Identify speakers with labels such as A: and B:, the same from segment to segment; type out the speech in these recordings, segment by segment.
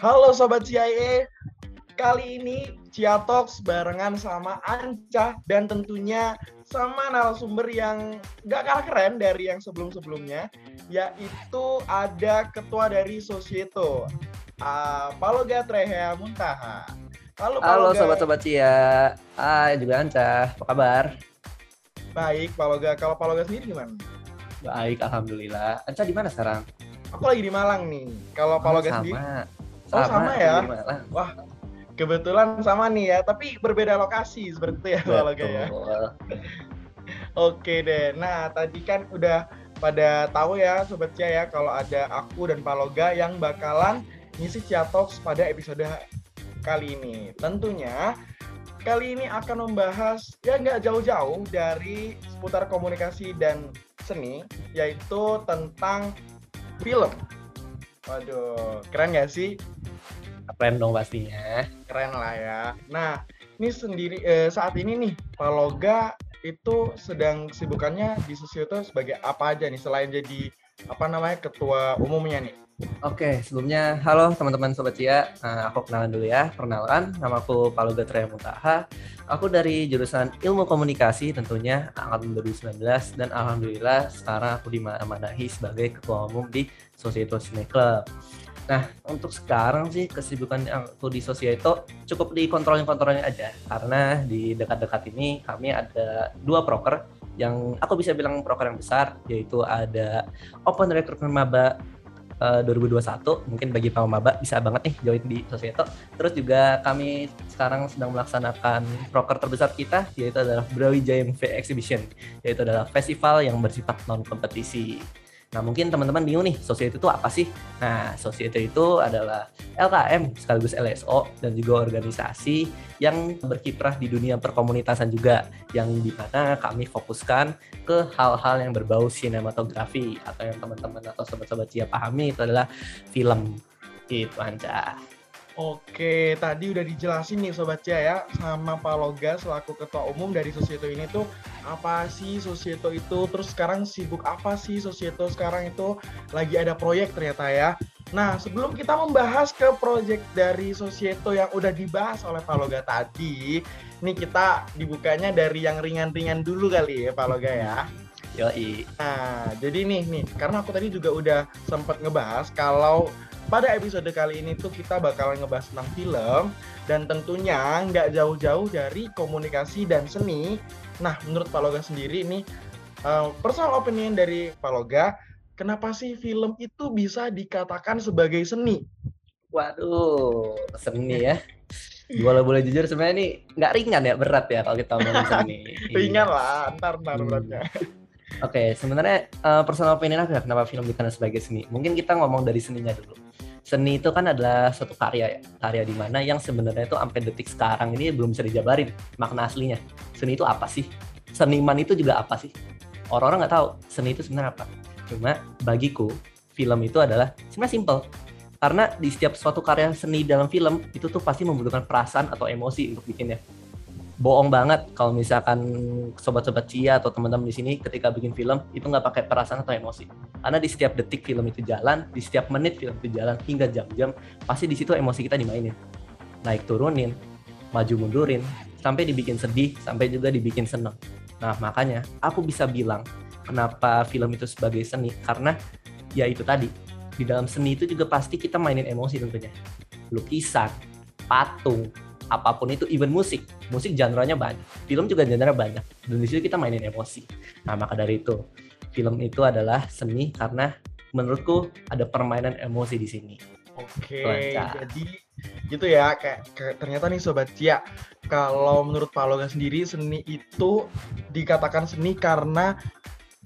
A: Halo Sobat CIA, kali ini Cia Talks barengan sama Anca dan tentunya sama narasumber yang gak kalah keren dari yang sebelum-sebelumnya, yaitu ada ketua dari Sosieto, uh, Paloga Trehea Muntaha.
B: Halo, Halo sobat-sobat Cia, ah juga Anca, apa kabar?
A: Baik, Paloga. Kalau Paloga sendiri gimana?
B: Baik, alhamdulillah. Anca di mana sekarang?
A: Aku lagi di Malang nih. Kalau oh, Paloga sendiri? Oh sama, sama ya. Wah kebetulan sama nih ya, tapi berbeda lokasi seperti itu ya kalau ya. Oke deh. Nah tadi kan udah pada tahu ya sobat Cia ya kalau ada aku dan Paloga yang bakalan ngisi Cia Talks pada episode kali ini. Tentunya kali ini akan membahas ya nggak jauh-jauh dari seputar komunikasi dan seni, yaitu tentang film. Waduh, keren gak sih?
B: Keren dong pastinya.
A: Keren lah ya. Nah, ini sendiri eh, saat ini nih Paloga itu sedang sibukannya di Susioto sebagai apa aja nih selain jadi apa namanya ketua umumnya nih?
B: Oke, sebelumnya halo teman-teman sobat Cia. Nah, aku kenalan dulu ya. Perkenalkan, nama aku Paloga Traya Mutaha. Aku dari jurusan Ilmu Komunikasi tentunya angkatan 2019 dan alhamdulillah sekarang aku dimanahi sebagai ketua umum di Societo Cine Club. Nah, untuk sekarang sih kesibukan aku di Sosieto cukup dikontrolin-kontrolin aja. Karena di dekat-dekat ini kami ada dua proker yang aku bisa bilang proker yang besar, yaitu ada Open Recruitment Maba uh, 2021. Mungkin bagi para maba bisa banget nih join di Sosieto. Terus juga kami sekarang sedang melaksanakan proker terbesar kita, yaitu adalah Brawijaya Movie Exhibition, yaitu adalah festival yang bersifat non-kompetisi. Nah mungkin teman-teman bingung nih, Society itu apa sih? Nah Society itu adalah LKM sekaligus LSO dan juga organisasi yang berkiprah di dunia perkomunitasan juga yang di mana kami fokuskan ke hal-hal yang berbau sinematografi atau yang teman-teman atau sobat-sobat Cia pahami itu adalah film itu Anca.
A: Oke, tadi udah dijelasin nih Sobat Cia ya sama Pak Loga selaku ketua umum dari Sosieto ini tuh apa sih Sosieto itu, terus sekarang sibuk apa sih Sosieto sekarang itu lagi ada proyek ternyata ya. Nah, sebelum kita membahas ke proyek dari Sosieto yang udah dibahas oleh Pak Loga tadi, nih kita dibukanya dari yang ringan-ringan dulu kali ya Pak Loga ya.
B: Yoi.
A: Nah, jadi nih nih, karena aku tadi juga udah sempat ngebahas kalau pada episode kali ini tuh kita bakalan ngebahas tentang film dan tentunya nggak jauh-jauh dari komunikasi dan seni. Nah, menurut Paloga sendiri ini uh, personal opinion dari Paloga, kenapa sih film itu bisa dikatakan sebagai seni?
B: Waduh, seni ya. Boleh boleh jujur sebenarnya ini nggak ringan ya, berat ya kalau kita ngomongin seni.
A: ringan lah, ntar ntar hmm. beratnya.
B: Oke, okay, sebenarnya uh, personal opinion aku ya kenapa film dikenal sebagai seni. Mungkin kita ngomong dari seninya dulu. Seni itu kan adalah suatu karya ya. Karya di mana yang sebenarnya itu sampai detik sekarang ini belum bisa dijabarin makna aslinya. Seni itu apa sih? Seniman itu juga apa sih? Orang-orang nggak tahu seni itu sebenarnya apa. Cuma bagiku film itu adalah sebenarnya simple. Karena di setiap suatu karya seni dalam film itu tuh pasti membutuhkan perasaan atau emosi untuk bikinnya bohong banget kalau misalkan sobat-sobat Cia atau teman-teman di sini ketika bikin film itu nggak pakai perasaan atau emosi. Karena di setiap detik film itu jalan, di setiap menit film itu jalan hingga jam-jam, pasti di situ emosi kita dimainin. Naik turunin, maju mundurin, sampai dibikin sedih, sampai juga dibikin seneng. Nah makanya aku bisa bilang kenapa film itu sebagai seni karena ya itu tadi di dalam seni itu juga pasti kita mainin emosi tentunya. Lukisan, patung, apa pun itu even musik. Musik genre-nya banyak. Film juga genre banyak. Dan di situ kita mainin emosi. Nah maka dari itu film itu adalah seni karena menurutku ada permainan emosi di sini.
A: Oke jadi gitu ya kayak, kayak ternyata nih sobat Cia kalau menurut Pak Logan sendiri seni itu dikatakan seni karena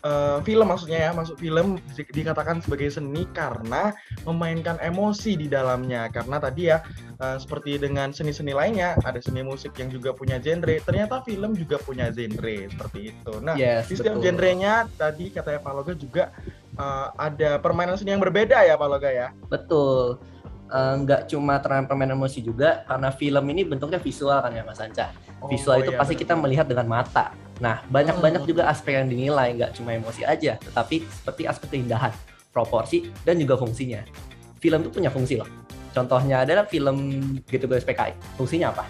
A: uh, film maksudnya ya masuk film dikatakan sebagai seni karena memainkan emosi di dalamnya karena tadi ya uh, seperti dengan seni-seni lainnya ada seni musik yang juga punya genre ternyata film juga punya genre seperti itu nah yes, di setiap genrenya tadi katanya Paloga juga uh, ada permainan seni yang berbeda ya Paloga ya
B: betul nggak uh, cuma terang permainan emosi juga karena film ini bentuknya visual kan ya Mas Anca. Oh, visual itu iya, pasti betul. kita melihat dengan mata. Nah, banyak-banyak juga aspek yang dinilai, nggak cuma emosi aja, tetapi seperti aspek keindahan, proporsi, dan juga fungsinya. Film itu punya fungsi loh. Contohnya adalah film Gitu Guys PKI. Fungsinya apa?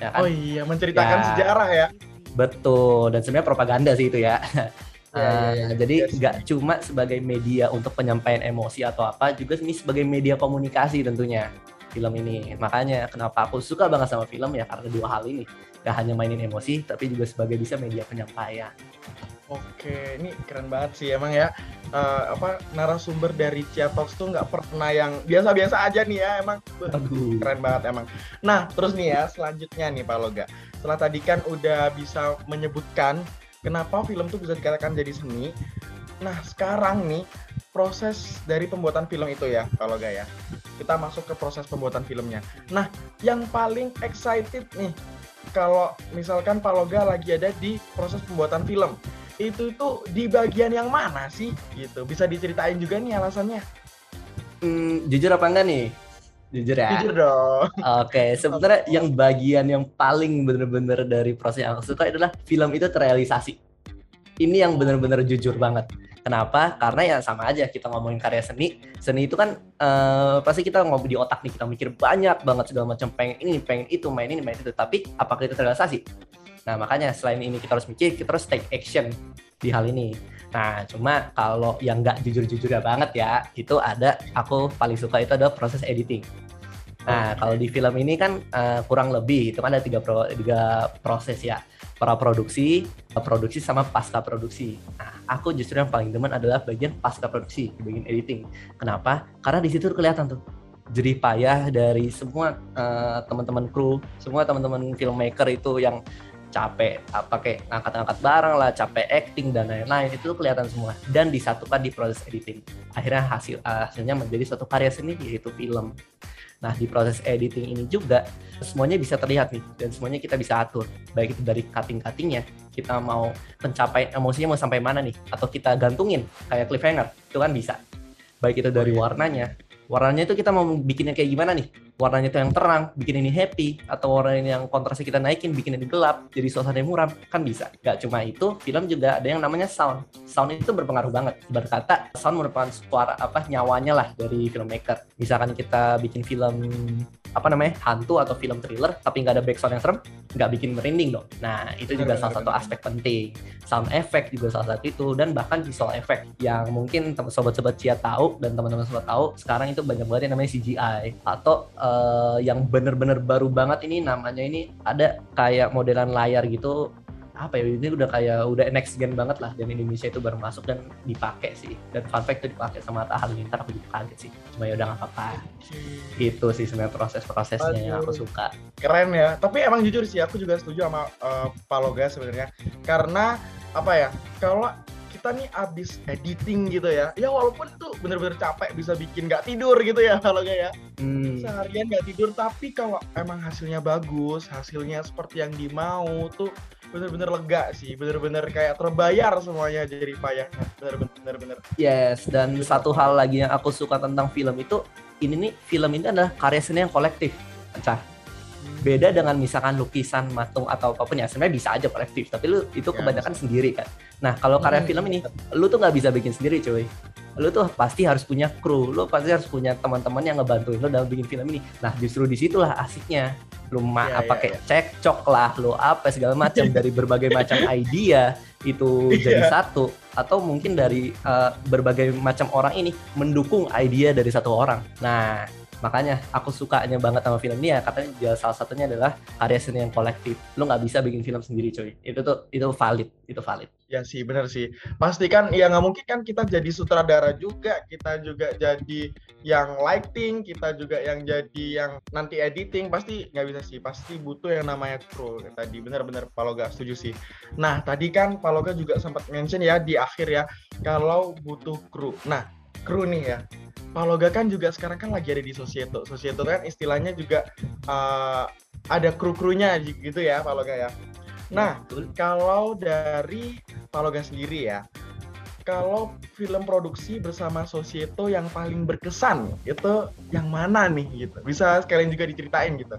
A: Ya kan? Oh iya, menceritakan ya, sejarah ya.
B: Betul, dan sebenarnya propaganda sih itu ya. Ya, ya, ya. Uh, jadi nggak yes. cuma sebagai media untuk penyampaian emosi atau apa, juga ini sebagai media komunikasi tentunya film ini. Makanya kenapa aku suka banget sama film ya karena dua hal ini. Gak hanya mainin emosi, tapi juga sebagai bisa media penyampaian.
A: Oke, ini keren banget sih emang ya. Uh, apa narasumber dari Cia Talks tuh nggak pernah yang biasa-biasa aja nih ya emang. Aduh. Keren banget emang. Nah terus nih ya selanjutnya nih Pak Loga. Setelah tadi kan udah bisa menyebutkan kenapa film tuh bisa dikatakan jadi seni. Nah sekarang nih proses dari pembuatan film itu ya Pak Loga ya. Kita masuk ke proses pembuatan filmnya. Nah yang paling excited nih kalau misalkan Pak Loga lagi ada di proses pembuatan film itu tuh di bagian yang mana sih gitu? Bisa diceritain juga nih alasannya?
B: Hmm, jujur apa enggak nih? Jujur ya?
A: Jujur dong.
B: Oke sebenarnya yang bagian yang paling bener-bener dari proses yang aku suka adalah film itu terrealisasi. Ini yang bener-bener jujur banget Kenapa? Karena ya sama aja kita ngomongin karya seni. Seni itu kan uh, pasti kita ngobrol di otak nih, kita mikir banyak banget segala macam pengen ini, pengen itu, main ini, main itu. Tapi apakah itu terrealisasi? Nah, makanya selain ini kita harus mikir, kita harus take action di hal ini. Nah, cuma kalau yang nggak jujur-jujur banget ya, itu ada aku paling suka itu adalah proses editing. Nah, kalau di film ini kan uh, kurang lebih itu kan ada tiga, pro, tiga proses ya, pra produksi, sama pasca produksi. Nah, aku justru yang paling demen adalah bagian pasca produksi, bagian editing. Kenapa? Karena di situ kelihatan tuh jerih payah dari semua uh, teman-teman kru, semua teman-teman filmmaker itu yang capek apa kayak ngangkat-ngangkat barang lah capek acting dan lain-lain itu kelihatan semua dan disatukan di proses editing akhirnya hasil hasilnya menjadi suatu karya seni yaitu film nah di proses editing ini juga semuanya bisa terlihat nih dan semuanya kita bisa atur. Baik itu dari cutting-cuttingnya kita mau pencapaian emosinya mau sampai mana nih atau kita gantungin kayak cliffhanger itu kan bisa. Baik itu dari warnanya warnanya itu kita mau bikinnya kayak gimana nih? Warnanya itu yang terang bikin ini happy atau warna yang kontrasnya kita naikin bikin ini gelap jadi suasana yang muram kan bisa. Gak cuma itu film juga ada yang namanya sound. Sound itu berpengaruh banget. Berkata sound merupakan suara apa nyawanya lah dari filmmaker. Misalkan kita bikin film apa namanya hantu atau film thriller tapi nggak ada background yang serem nggak bikin merinding dong. Nah itu juga salah satu aspek penting. Sound effect juga salah satu itu dan bahkan visual effect yang mungkin sobat-sobat Cia tahu dan teman-teman sobat tahu sekarang itu banyak banget yang namanya CGI atau uh, yang bener-bener baru banget ini namanya ini ada kayak modelan layar gitu apa ya ini udah kayak udah next gen banget lah dan Indonesia itu baru masuk dan dipakai sih. Dan fun fact itu dipakai sama Atta Halilintar aku juga kaget sih. Cuma ya udah nggak apa-apa. Itu sih sebenarnya proses-prosesnya yang aku suka.
A: Keren ya. Tapi emang jujur sih aku juga setuju sama uh, Paloga sebenarnya. Karena apa ya kalau kita nih abis editing gitu ya ya walaupun itu bener-bener capek bisa bikin nggak tidur gitu ya kalau ya. Hmm. seharian nggak tidur tapi kalau emang hasilnya bagus hasilnya seperti yang dimau tuh bener-bener lega sih bener-bener kayak terbayar semuanya jadi payah bener-bener bener
B: yes dan gitu. satu hal lagi yang aku suka tentang film itu ini nih film ini adalah karya seni yang kolektif Cah. Hmm. beda dengan misalkan lukisan matung atau apa pun ya sebenarnya bisa aja kolektif tapi lu itu ya, kebanyakan ya, sendiri kan nah kalau karya hmm. film ini lu tuh nggak bisa bikin sendiri cuy lu tuh pasti harus punya kru lu pasti harus punya teman-teman yang ngebantuin lu dalam bikin film ini nah justru di situlah asiknya lu ma yeah, apa yeah, kayak yeah. cekcok lah lu apa segala macam dari berbagai macam idea itu yeah. jadi satu. Atau mungkin dari uh, berbagai macam orang ini mendukung idea dari satu orang. Nah makanya aku sukanya banget sama film ini ya katanya salah satunya adalah karya seni yang kolektif. Lu nggak bisa bikin film sendiri cuy. Itu tuh itu valid itu valid
A: ya sih bener sih. Pasti kan ya nggak mungkin kan kita jadi sutradara juga kita juga jadi yang lighting kita juga yang jadi yang nanti editing pasti nggak bisa sih. Pasti butuh yang namanya kru tadi. Bener-bener Paloga setuju sih. Nah tadi kan Paloga juga sempat mention ya di akhir ya kalau butuh kru nah kru nih ya. Paloga kan juga sekarang kan lagi ada di Sosieto. Sosieto kan istilahnya juga uh, ada kru-krunya gitu ya Paloga ya. Nah, kalau dari Paloga sendiri ya, kalau film produksi bersama Sosieto yang paling berkesan itu yang mana nih gitu? Bisa sekalian juga diceritain gitu.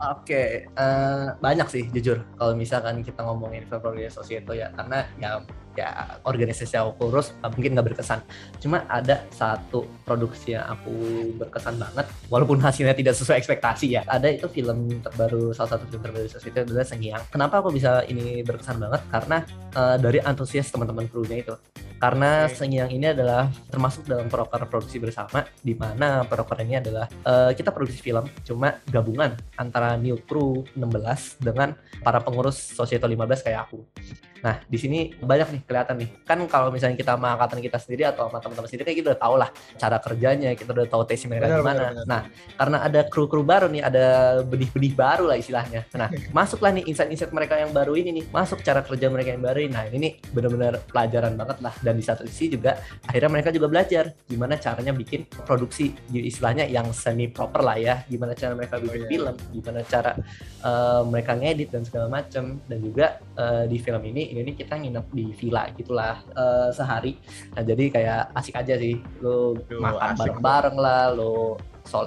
B: Oke, uh, eh, banyak sih jujur. Kalau misalkan kita ngomongin film Progress Societo ya, karena ya ya organisasi aku kurus mungkin nggak berkesan. Cuma ada satu produksi yang aku berkesan banget, walaupun hasilnya tidak sesuai ekspektasi ya. Ada itu film terbaru, salah satu film terbaru Societo adalah Sengiang. Kenapa aku bisa ini berkesan banget? Karena uh, dari antusias teman-teman krunya itu karena okay. Sengiang ini adalah termasuk dalam proker produksi bersama di mana proker ini adalah uh, kita produksi film cuma gabungan antara new crew 16 dengan para pengurus Sosieto 15 kayak aku. Nah, di sini banyak nih kelihatan nih. Kan kalau misalnya kita sama angkatan kita sendiri atau sama teman-teman sendiri kayak kita udah tahu lah cara kerjanya, kita udah tahu tes mereka gimana. Nah, karena ada kru-kru baru nih, ada benih-benih baru lah istilahnya. Nah, masuklah nih insight-insight mereka yang baru ini nih, masuk cara kerja mereka yang baru ini. Nah, ini nih benar-benar pelajaran banget lah dan di satu sisi juga akhirnya mereka juga belajar gimana caranya bikin produksi istilahnya yang semi proper lah ya. Gimana cara mereka bikin oh, iya. film gimana cara uh, mereka ngedit dan segala macam dan juga uh, di film ini ini kita nginep di villa gitulah uh, sehari. Nah jadi kayak asik aja sih. Lo makan bareng-bareng lah lo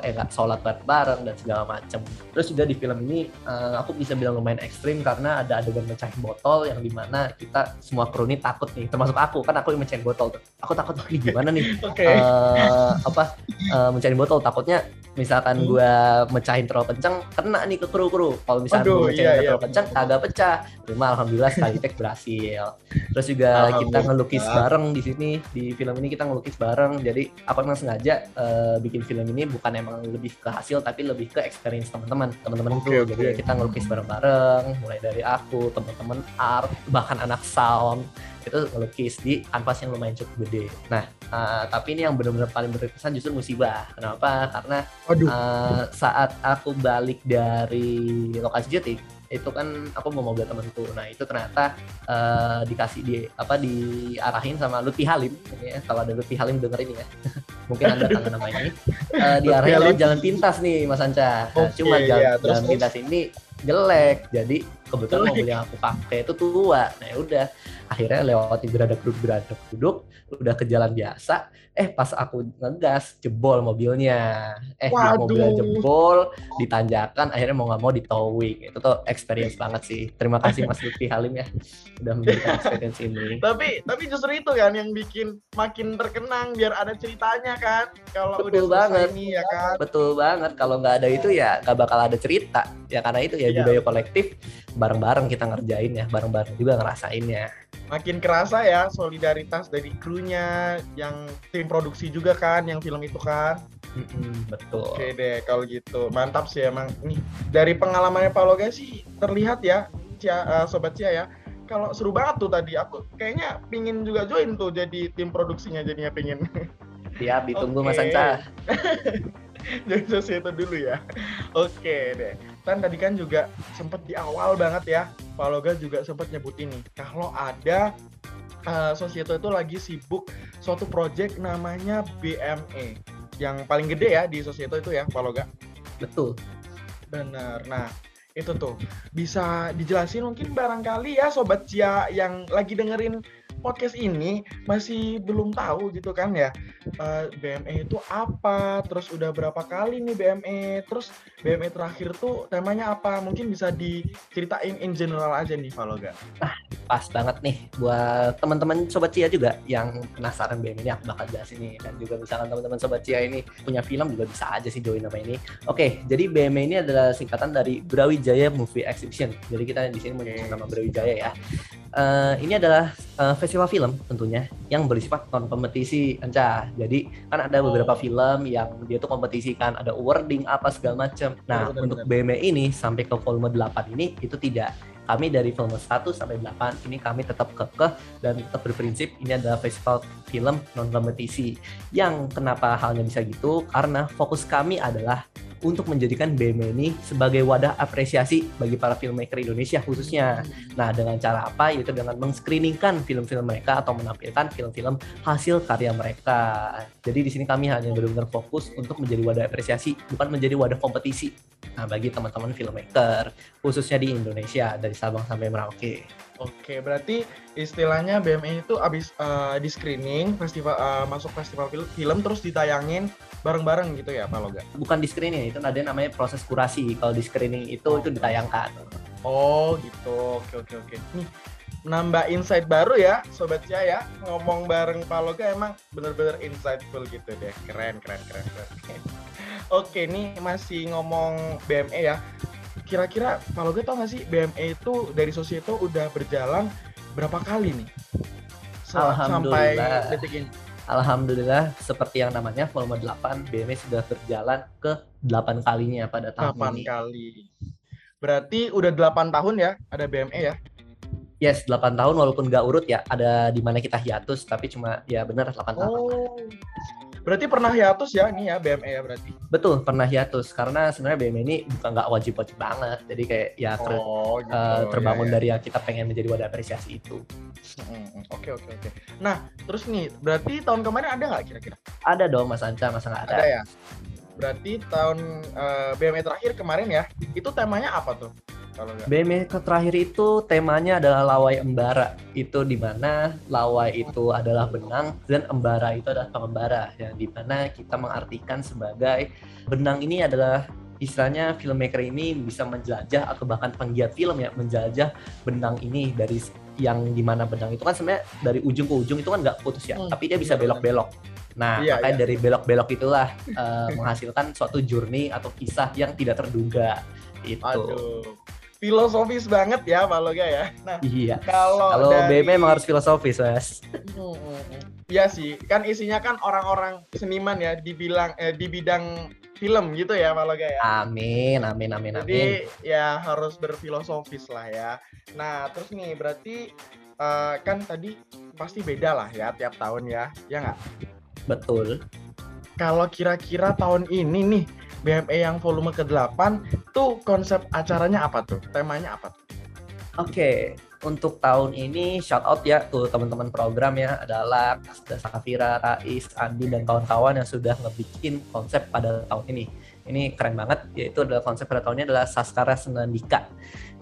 B: eh nggak sholat bareng dan segala macem. Terus juga di film ini uh, aku bisa bilang lumayan ekstrim karena ada adegan mecahin botol yang di mana kita semua kru ini takut nih, termasuk aku kan aku yang mecahin botol tuh. Aku takut nih gimana nih okay. uh, apa uh, mecahin botol takutnya misalkan hmm. gue mecahin terlalu kencang kena nih ke kru kru kalau misalkan gue mecahin iya, terlalu iya. kencang agak pecah cuma alhamdulillah sekali tek berhasil terus juga kita ngelukis bareng di sini di film ini kita ngelukis bareng jadi aku memang sengaja uh, bikin film ini bukan emang lebih ke hasil tapi lebih ke experience teman-teman teman-teman okay, okay. jadi kita ngelukis bareng-bareng mulai dari aku teman-teman art bahkan anak sound itu ngelukis di kanvas yang lumayan cukup gede. Nah, uh, tapi ini yang benar-benar paling berkesan justru musibah. Kenapa? Karena uh, saat aku balik dari lokasi syuting itu kan aku mau mobil temanku. Nah itu ternyata uh, dikasih di apa diarahin sama Lutfi Halim. Ya kalau ada Lutfi Halim dengerin ya. Mungkin anda tahu nama ini. Uh, diarahin lewat jalan pintas nih Mas Anca. Nah, okay, cuma jalan, ya, jalan pintas ini jelek. Jadi kebetulan mobil yang aku pakai itu tua. Nah ya udah. Akhirnya lewati berada duduk berada duduk udah ke jalan biasa. Eh pas aku ngegas jebol mobilnya. Eh Waduh. mobilnya jebol ditanjakan akhirnya mau nggak mau di towing itu tuh experience banget sih. Terima kasih Mas Lutfi Halim ya udah memberikan experience ini.
A: Tapi tapi justru itu kan yang bikin makin terkenang biar ada ceritanya kan? Kalau
B: betul udah banget. ini ya kan? Betul banget. Kalau nggak ada itu ya nggak bakal ada cerita. Ya karena itu ya iya. budaya kolektif bareng-bareng kita ngerjain ya bareng-bareng juga ngerasainnya
A: makin kerasa ya solidaritas dari krunya yang tim produksi juga kan yang film itu kan.
B: Mm betul.
A: Oke deh kalau gitu. Mantap sih emang. Nih dari pengalamannya Pak Loga sih terlihat ya Cia, uh, sobat Cia ya. Kalau seru banget tuh tadi aku kayaknya pingin juga join tuh jadi tim produksinya jadinya pingin.
B: Siap ditunggu okay. Mas Anca.
A: Jadi itu dulu ya. Oke deh kan tadi kan juga sempat di awal banget ya Pak Loga juga sempat nyebut ini kalau ada uh, Sosieto itu lagi sibuk suatu project namanya BME yang paling gede ya di Sosieto itu ya Pak Loga.
B: Betul.
A: Benar nah itu tuh. Bisa dijelasin mungkin barangkali ya sobat Cia yang lagi dengerin podcast ini masih belum tahu gitu kan ya uh, eh, BME itu apa, terus udah berapa kali nih BME, terus BME terakhir tuh temanya apa? Mungkin bisa diceritain in general aja nih Valoga.
B: Ah, pas banget nih buat teman-teman sobat Cia juga yang penasaran BME ini aku bakal jelasin nih dan juga misalkan teman-teman sobat Cia ini punya film juga bisa aja sih join nama ini. Oke, jadi BME ini adalah singkatan dari Brawijaya Movie Exhibition. Jadi kita di sini menyebut nama Brawijaya ya. Uh, ini adalah uh, festival film tentunya yang bersifat non kompetisi Anca. Jadi kan ada beberapa oh. film yang dia tuh kompetisi kan ada awarding apa segala macam. Nah, betul, untuk BME ini sampai ke volume 8 ini itu tidak kami dari film 1 sampai 8 ini kami tetap kekeh dan tetap berprinsip ini adalah festival film non kompetisi. Yang kenapa halnya bisa gitu? Karena fokus kami adalah untuk menjadikan BM ini sebagai wadah apresiasi bagi para filmmaker Indonesia khususnya. Nah, dengan cara apa? Yaitu dengan mengscreeningkan film-film mereka atau menampilkan film-film hasil karya mereka. Jadi di sini kami hanya benar-benar fokus untuk menjadi wadah apresiasi, bukan menjadi wadah kompetisi. Nah, bagi teman-teman filmmaker, khususnya di Indonesia dari Sabang sampai Merauke.
A: Oke, berarti istilahnya BME itu abis uh, di screening festival uh, masuk festival film, film terus ditayangin bareng-bareng gitu ya Pak Loga?
B: Bukan di screening, itu ada namanya proses kurasi. Kalau di screening itu oh. itu ditayangkan.
A: Oh gitu, oke oke oke. Nih nambah insight baru ya sobat ya ngomong bareng Pak Loga emang bener-bener insightful gitu deh keren keren keren keren oke nih masih ngomong BME ya kira-kira kalau gue tau gak sih BME itu dari Sosieto udah berjalan berapa kali nih?
B: Sampai detik ini. Alhamdulillah seperti yang namanya volume 8 BME sudah berjalan ke 8 kalinya pada tahun 8
A: ini. 8 kali. Berarti udah 8 tahun ya ada BME ya?
B: Yes, 8 tahun walaupun gak urut ya. Ada di mana kita hiatus tapi cuma ya benar 8 tahun. Oh.
A: Berarti pernah hiatus ya ini ya BME ya berarti?
B: Betul, pernah hiatus karena sebenarnya BME ini bukan nggak wajib-wajib banget. Jadi kayak ya ter, oh, gitu. uh, terbangun ya, ya. dari yang kita pengen menjadi wadah apresiasi itu.
A: Oke oke oke. Nah terus nih berarti tahun kemarin ada nggak kira-kira?
B: Ada dong Mas Anca, masa nggak ada?
A: Ada ya. Berarti tahun uh, BME terakhir kemarin ya, itu temanya apa tuh?
B: Kalau BME terakhir itu temanya adalah lawai embara. Itu di mana lawai itu adalah benang dan embara itu adalah pengembara. Yang di mana kita mengartikan sebagai benang ini adalah istilahnya filmmaker ini bisa menjelajah atau bahkan penggiat film ya menjelajah benang ini dari yang di mana benang itu kan sebenarnya dari ujung ke ujung itu kan nggak putus ya, hmm, tapi dia bisa belok-belok. Nah, iya, makanya iya. dari belok-belok itulah uh, menghasilkan suatu journey atau kisah yang tidak terduga. Itu. Aduh
A: filosofis banget ya Pak Loga ya.
B: Nah, iya. Kalau kalau dari... BM emang harus filosofis, Mas.
A: Iya sih, kan isinya kan orang-orang seniman ya dibilang eh, di bidang film gitu ya Pak Loga ya.
B: Amin, amin, amin,
A: amin. Jadi ya harus berfilosofis lah ya. Nah, terus nih berarti uh, kan tadi pasti beda lah ya tiap tahun ya, ya nggak?
B: Betul.
A: Kalau kira-kira tahun ini nih BME yang volume ke-8 tuh konsep acaranya apa tuh? Temanya apa tuh?
B: Oke, okay. untuk tahun ini shout out ya tuh teman-teman program ya adalah Kasda Sakafira, Rais, Andi dan kawan-kawan yang sudah ngebikin konsep pada tahun ini. Ini keren banget yaitu adalah konsep pada tahunnya adalah Saskara Senandika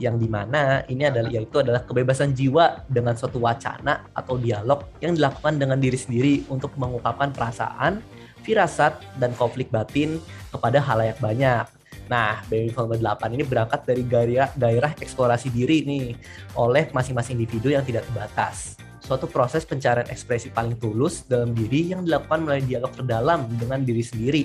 B: yang di mana ini adalah yaitu adalah kebebasan jiwa dengan suatu wacana atau dialog yang dilakukan dengan diri sendiri untuk mengungkapkan perasaan, firasat, dan konflik batin kepada halayak banyak. Nah, BMI Volume 8 ini berangkat dari daerah, daerah eksplorasi diri nih oleh masing-masing individu yang tidak terbatas. Suatu proses pencarian ekspresi paling tulus dalam diri yang dilakukan melalui dialog terdalam dengan diri sendiri.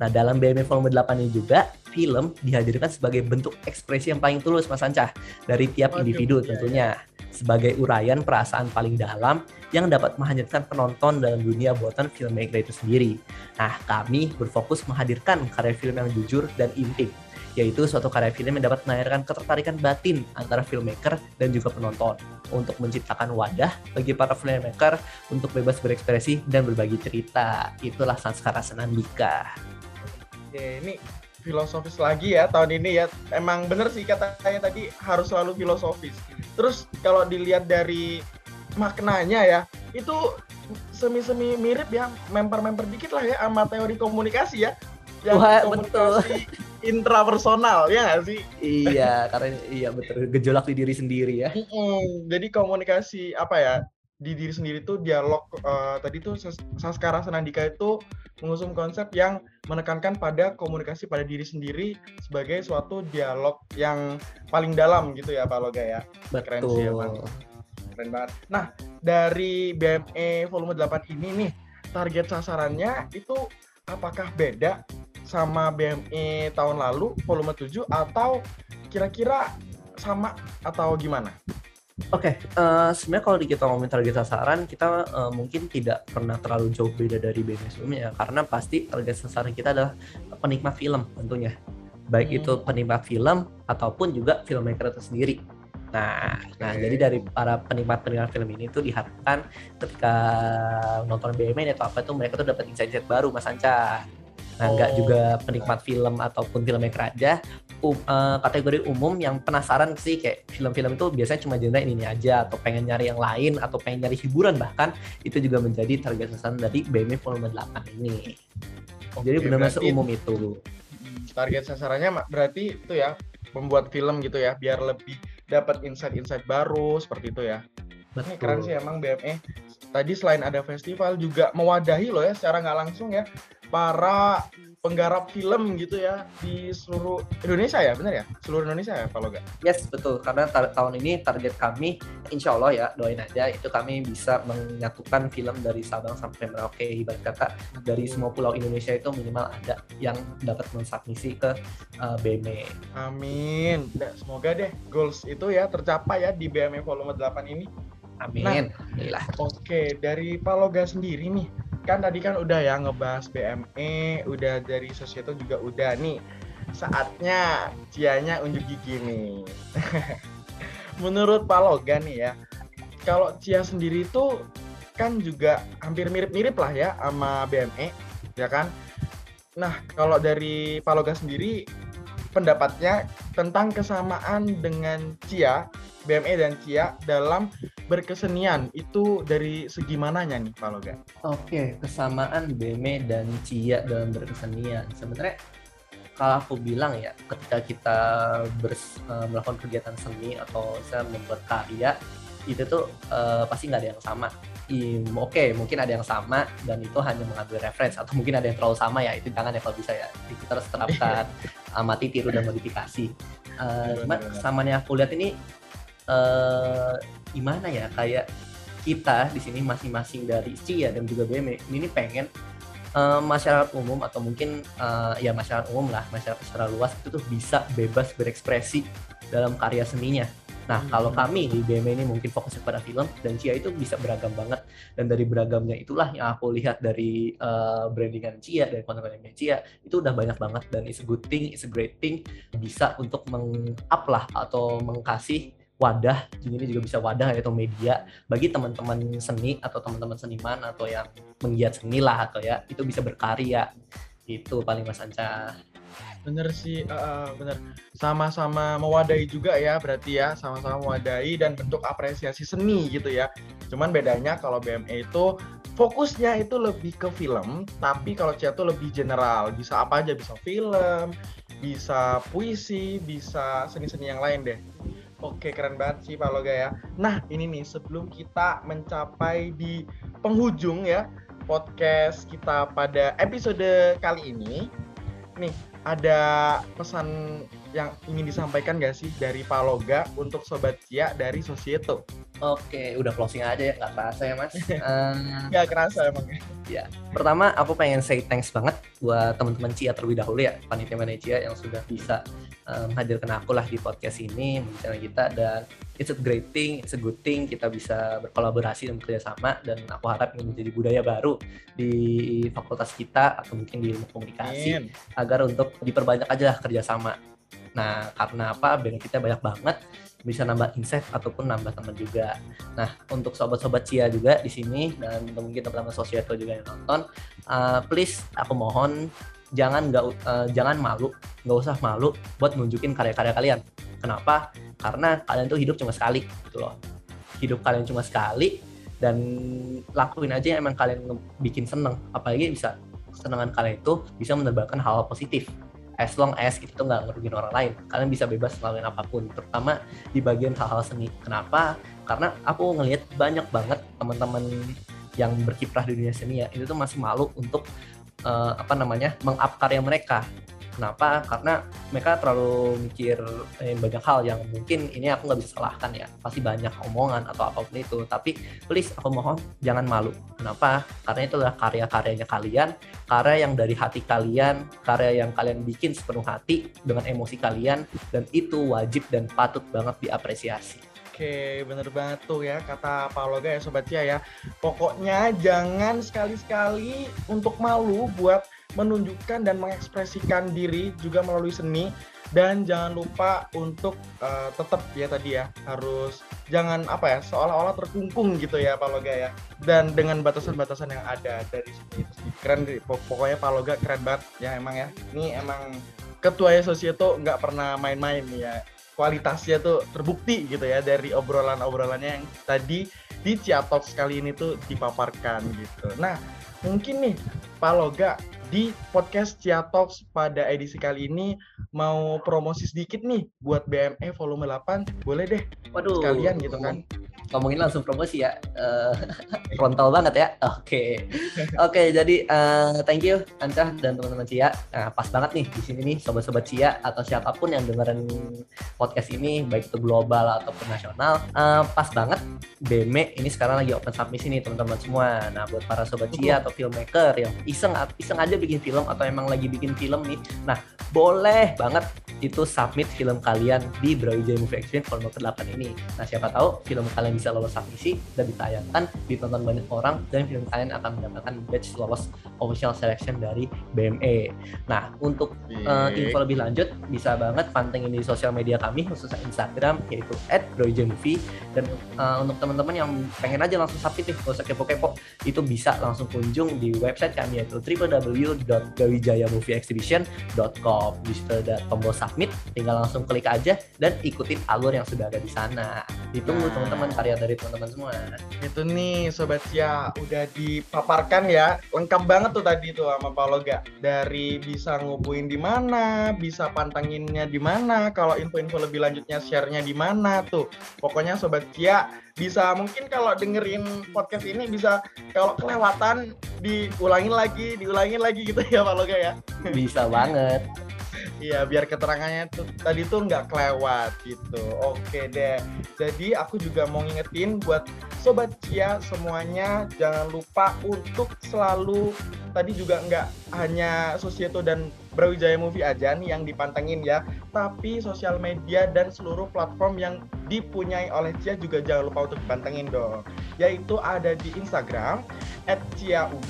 B: Nah, dalam BMI Volume 8 ini juga, film dihadirkan sebagai bentuk ekspresi yang paling tulus, Mas Ancah, dari tiap individu tentunya. sebagai uraian perasaan paling dalam yang dapat menghadirkan penonton dalam dunia buatan filmmaker itu sendiri. Nah, kami berfokus menghadirkan karya film yang jujur dan intim, yaitu suatu karya film yang dapat melahirkan ketertarikan batin antara filmmaker dan juga penonton untuk menciptakan wadah bagi para filmmaker untuk bebas berekspresi dan berbagi cerita. Itulah Sanskara Senandika.
A: Oke, ini filosofis lagi ya tahun ini ya. Emang bener sih katanya tadi harus selalu filosofis. Terus kalau dilihat dari maknanya ya, itu semi-semi mirip ya, member-member dikit lah ya sama teori komunikasi ya.
B: Yang Wah, betul.
A: intrapersonal ya nggak sih?
B: Iya, karena iya betul gejolak di diri sendiri ya.
A: Mm -mm, jadi komunikasi apa ya? di diri sendiri tuh dialog uh, tadi tuh Saskara Senandika itu mengusung konsep yang menekankan pada komunikasi pada diri sendiri sebagai suatu dialog yang paling dalam gitu ya Pak Loga ya.
B: Betul. Keren sih ya
A: Keren banget. Nah, dari BME volume 8 ini nih, target sasarannya itu apakah beda sama BME tahun lalu volume 7 atau kira-kira sama atau gimana?
B: Oke, okay, uh, eh, sebenarnya kalau kita ngomongin target sasaran, kita uh, mungkin tidak pernah terlalu jauh beda dari BMS sebelumnya ya, karena pasti target sasaran kita adalah penikmat film tentunya. Baik hmm. itu penikmat film ataupun juga filmmaker itu sendiri. Nah, okay. nah jadi dari para penikmat-penikmat film ini tuh diharapkan ketika nonton BMN atau apa tuh mereka tuh dapat insight-insight baru Mas Anca. Nah, nggak oh. juga penikmat film ataupun filmmaker aja, um, uh, kategori umum yang penasaran sih kayak film-film itu biasanya cuma genre ini, ini aja atau pengen nyari yang lain atau pengen nyari hiburan bahkan itu juga menjadi target sasaran dari BMI volume 8 ini. Oke, Jadi benar-benar seumum itu.
A: Target sasarannya berarti itu ya membuat film gitu ya biar lebih dapat insight-insight baru seperti itu ya. Betul. Ini keren sih emang BME. Tadi selain ada festival juga mewadahi loh ya secara nggak langsung ya para penggarap film gitu ya di seluruh Indonesia ya benar ya? Seluruh Indonesia ya kalau enggak
B: yes betul. Karena tahun ini target kami insya Allah ya doain aja itu kami bisa menyatukan film dari Sabang sampai Merauke. Ibarat kata dari semua pulau Indonesia itu minimal ada yang dapat mensubmisi ke uh, eh, BME
A: amin. Nah, semoga deh goals itu ya tercapai ya di BME volume 8 ini
B: amin
A: nah, oke dari Paloga sendiri nih kan tadi kan udah ya ngebahas BME, udah dari Sosieto juga udah nih. Saatnya Cianya unjuk gigi nih. Menurut Pak Logan nih ya, kalau Cia sendiri itu kan juga hampir mirip-mirip lah ya sama BME, ya kan? Nah, kalau dari Pak Logan sendiri pendapatnya tentang kesamaan dengan Cia, BME dan Cia dalam berkesenian itu dari segi mananya nih Pak Loga?
B: Oke, kesamaan BME dan Cia dalam berkesenian. Sebenarnya kalau aku bilang ya, ketika kita bers, uh, melakukan kegiatan seni atau saya membuat karya, itu tuh uh, pasti nggak ada yang sama. Oke, okay, mungkin ada yang sama dan itu hanya mengambil reference atau mungkin ada yang terlalu sama ya itu jangan ya kalau bisa ya kita harus terapkan amati tiru dan modifikasi. Uh, cuman kesamaan yang aku lihat ini uh, gimana ya kayak kita di sini masing-masing dari Cia dan juga BME ini pengen uh, masyarakat umum atau mungkin uh, ya masyarakat umum lah masyarakat secara luas itu tuh bisa bebas berekspresi dalam karya seninya. Nah, hmm. kalau kami di BME ini mungkin fokusnya pada film dan Cia itu bisa beragam banget dan dari beragamnya itulah yang aku lihat dari uh, brandingan Cia dari konten-konten Cia itu udah banyak banget dan it's a good thing, it's a great thing bisa untuk meng-up lah atau mengkasih wadah ini juga bisa wadah atau media bagi teman-teman seni atau teman-teman seniman atau yang menggiat seni lah atau ya itu bisa berkarya. Itu paling mas Anca.
A: Bener sih uh, bener. Sama-sama mewadahi juga ya berarti ya sama-sama mewadahi dan bentuk apresiasi seni gitu ya. Cuman bedanya kalau BME itu fokusnya itu lebih ke film tapi kalau Cia itu lebih general. Bisa apa aja bisa film bisa puisi bisa seni-seni yang lain deh Oke, keren banget sih Pak Loga ya. Nah, ini nih sebelum kita mencapai di penghujung ya podcast kita pada episode kali ini, nih ada pesan yang ingin disampaikan gak sih dari Pak Loga untuk Sobat Cia dari Sosieto?
B: Oke, udah closing aja ya, nggak kerasa ya mas?
A: um, nggak kerasa emang.
B: Ya, pertama aku pengen say thanks banget buat teman-teman Cia terlebih dahulu ya, panitia manajer yang sudah bisa um, hadirkan aku lah di podcast ini, membicarakan kita dan it's a great thing, it's a good thing kita bisa berkolaborasi dan bekerja sama dan aku harap ini menjadi budaya baru di fakultas kita atau mungkin di ilmu komunikasi Amin. agar untuk diperbanyak aja lah kerjasama. Nah, karena apa? Benefitnya banyak banget bisa nambah insight ataupun nambah teman juga. Nah, untuk sobat-sobat Cia juga di sini dan mungkin teman-teman Sosieto juga yang nonton, uh, please aku mohon jangan nggak uh, jangan malu, nggak usah malu buat nunjukin karya-karya kalian. Kenapa? Karena kalian tuh hidup cuma sekali, gitu loh. Hidup kalian cuma sekali dan lakuin aja yang emang kalian bikin seneng. Apalagi bisa kesenangan kalian itu bisa menerbangkan hal, -hal positif as long as kita tuh nggak ngerugiin orang lain. Kalian bisa bebas ngelakuin apa pun terutama di bagian hal-hal seni. Kenapa? Karena aku ngelihat banyak banget teman-teman yang berkiprah di dunia seni ya itu tuh masih malu untuk uh, apa namanya mengup karya mereka Kenapa? Karena mereka terlalu mikir eh, banyak hal yang mungkin ini aku nggak bisa salahkan ya. Pasti banyak omongan atau apa pun itu. Tapi please aku mohon jangan malu. Kenapa? Karena itu adalah karya-karyanya kalian, karya yang dari hati kalian, karya yang kalian bikin sepenuh hati dengan emosi kalian dan itu wajib dan patut banget diapresiasi.
A: Oke, bener banget tuh ya kata Pak Loga ya Sobat Cia ya. Pokoknya jangan sekali-sekali untuk malu buat menunjukkan dan mengekspresikan diri juga melalui seni. Dan jangan lupa untuk uh, tetap ya tadi ya harus jangan apa ya seolah-olah terkungkung gitu ya Pak Loga ya. Dan dengan batasan-batasan yang ada dari seni itu keren pokoknya Pak Loga keren banget. Ya emang ya ini emang ketua ya Sosieto nggak pernah main-main ya. Kualitasnya tuh terbukti gitu ya dari obrolan-obrolannya yang tadi di Ciatok kali ini tuh dipaparkan gitu. Nah, mungkin nih Pak Loga di podcast Cia Talks pada edisi kali ini mau promosi sedikit nih buat BME volume 8. Boleh deh.
B: Waduh.
A: Sekalian gitu kan
B: ngomongin langsung promosi ya. Uh, frontal banget ya. Oke. Okay. Oke, okay, jadi uh, thank you Anca dan teman-teman Cia. Nah, pas banget nih di sini nih sobat-sobat Cia atau siapa pun yang dengerin podcast ini baik itu global ataupun nasional. Uh, pas banget BME ini sekarang lagi open submission nih teman-teman semua. Nah, buat para sobat Cia atau filmmaker yang iseng iseng aja bikin film atau emang lagi bikin film nih. Nah, boleh banget itu submit film kalian di Brawijaya Movie Experience volume ke-8 ini. Nah, siapa tahu film kalian bisa lolos submisi dan ditayangkan, ditonton banyak orang dan film kalian akan mendapatkan badge lolos official selection dari BME. Nah, untuk uh, info lebih lanjut bisa banget pantengin di sosial media kami khususnya Instagram yaitu @brawijaya_movie dan uh, untuk teman-teman yang pengen aja langsung submit nih, gak usah kepo-kepo, itu bisa langsung kunjung di website kami yaitu www.brawijayamovieexhibition.com. Di situ ada tombol submit, tinggal langsung klik aja dan ikutin alur yang sudah ada di sana. Ditunggu nah. teman-teman karya dari teman-teman semua.
A: Itu nih Sobat Cia, udah dipaparkan ya, lengkap banget tuh tadi tuh sama Pak Loga. Dari bisa ngubuin di mana, bisa pantanginnya di mana, kalau info-info lebih lanjutnya share-nya di mana tuh. Pokoknya Sobat Cia bisa mungkin kalau dengerin podcast ini bisa kalau kelewatan diulangin lagi, diulangin lagi gitu ya Pak Loga ya.
B: Bisa banget.
A: Iya, biar keterangannya tuh tadi tuh nggak kelewat gitu. Oke deh. Jadi aku juga mau ngingetin buat sobat Cia semuanya jangan lupa untuk selalu tadi juga nggak hanya Sosieto dan Brawijaya Movie aja nih yang dipantengin ya, tapi sosial media dan seluruh platform yang dipunyai oleh Cia juga jangan lupa untuk dipantengin dong. Yaitu ada di Instagram @ciaub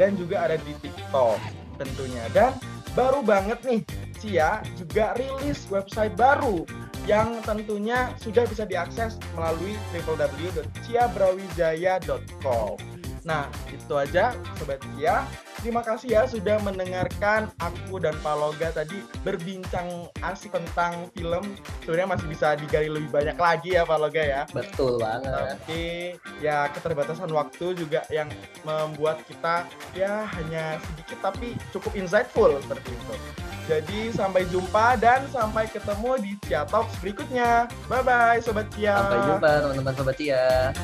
A: dan juga ada di TikTok tentunya. Dan baru banget nih Cia juga rilis website baru yang tentunya sudah bisa diakses melalui www.ciabrawijaya.com. Nah, itu aja Sobat Cia. Terima kasih ya sudah mendengarkan aku dan Paloga tadi berbincang asik tentang film. Sebenarnya masih bisa digali lebih banyak lagi ya Paloga ya.
B: Betul banget.
A: Tapi ya keterbatasan waktu juga yang membuat kita ya hanya sedikit tapi cukup insightful seperti itu. Jadi sampai jumpa dan sampai ketemu di Cia Talks berikutnya. Bye bye Sobat Cia.
B: Sampai jumpa teman-teman Sobat Cia.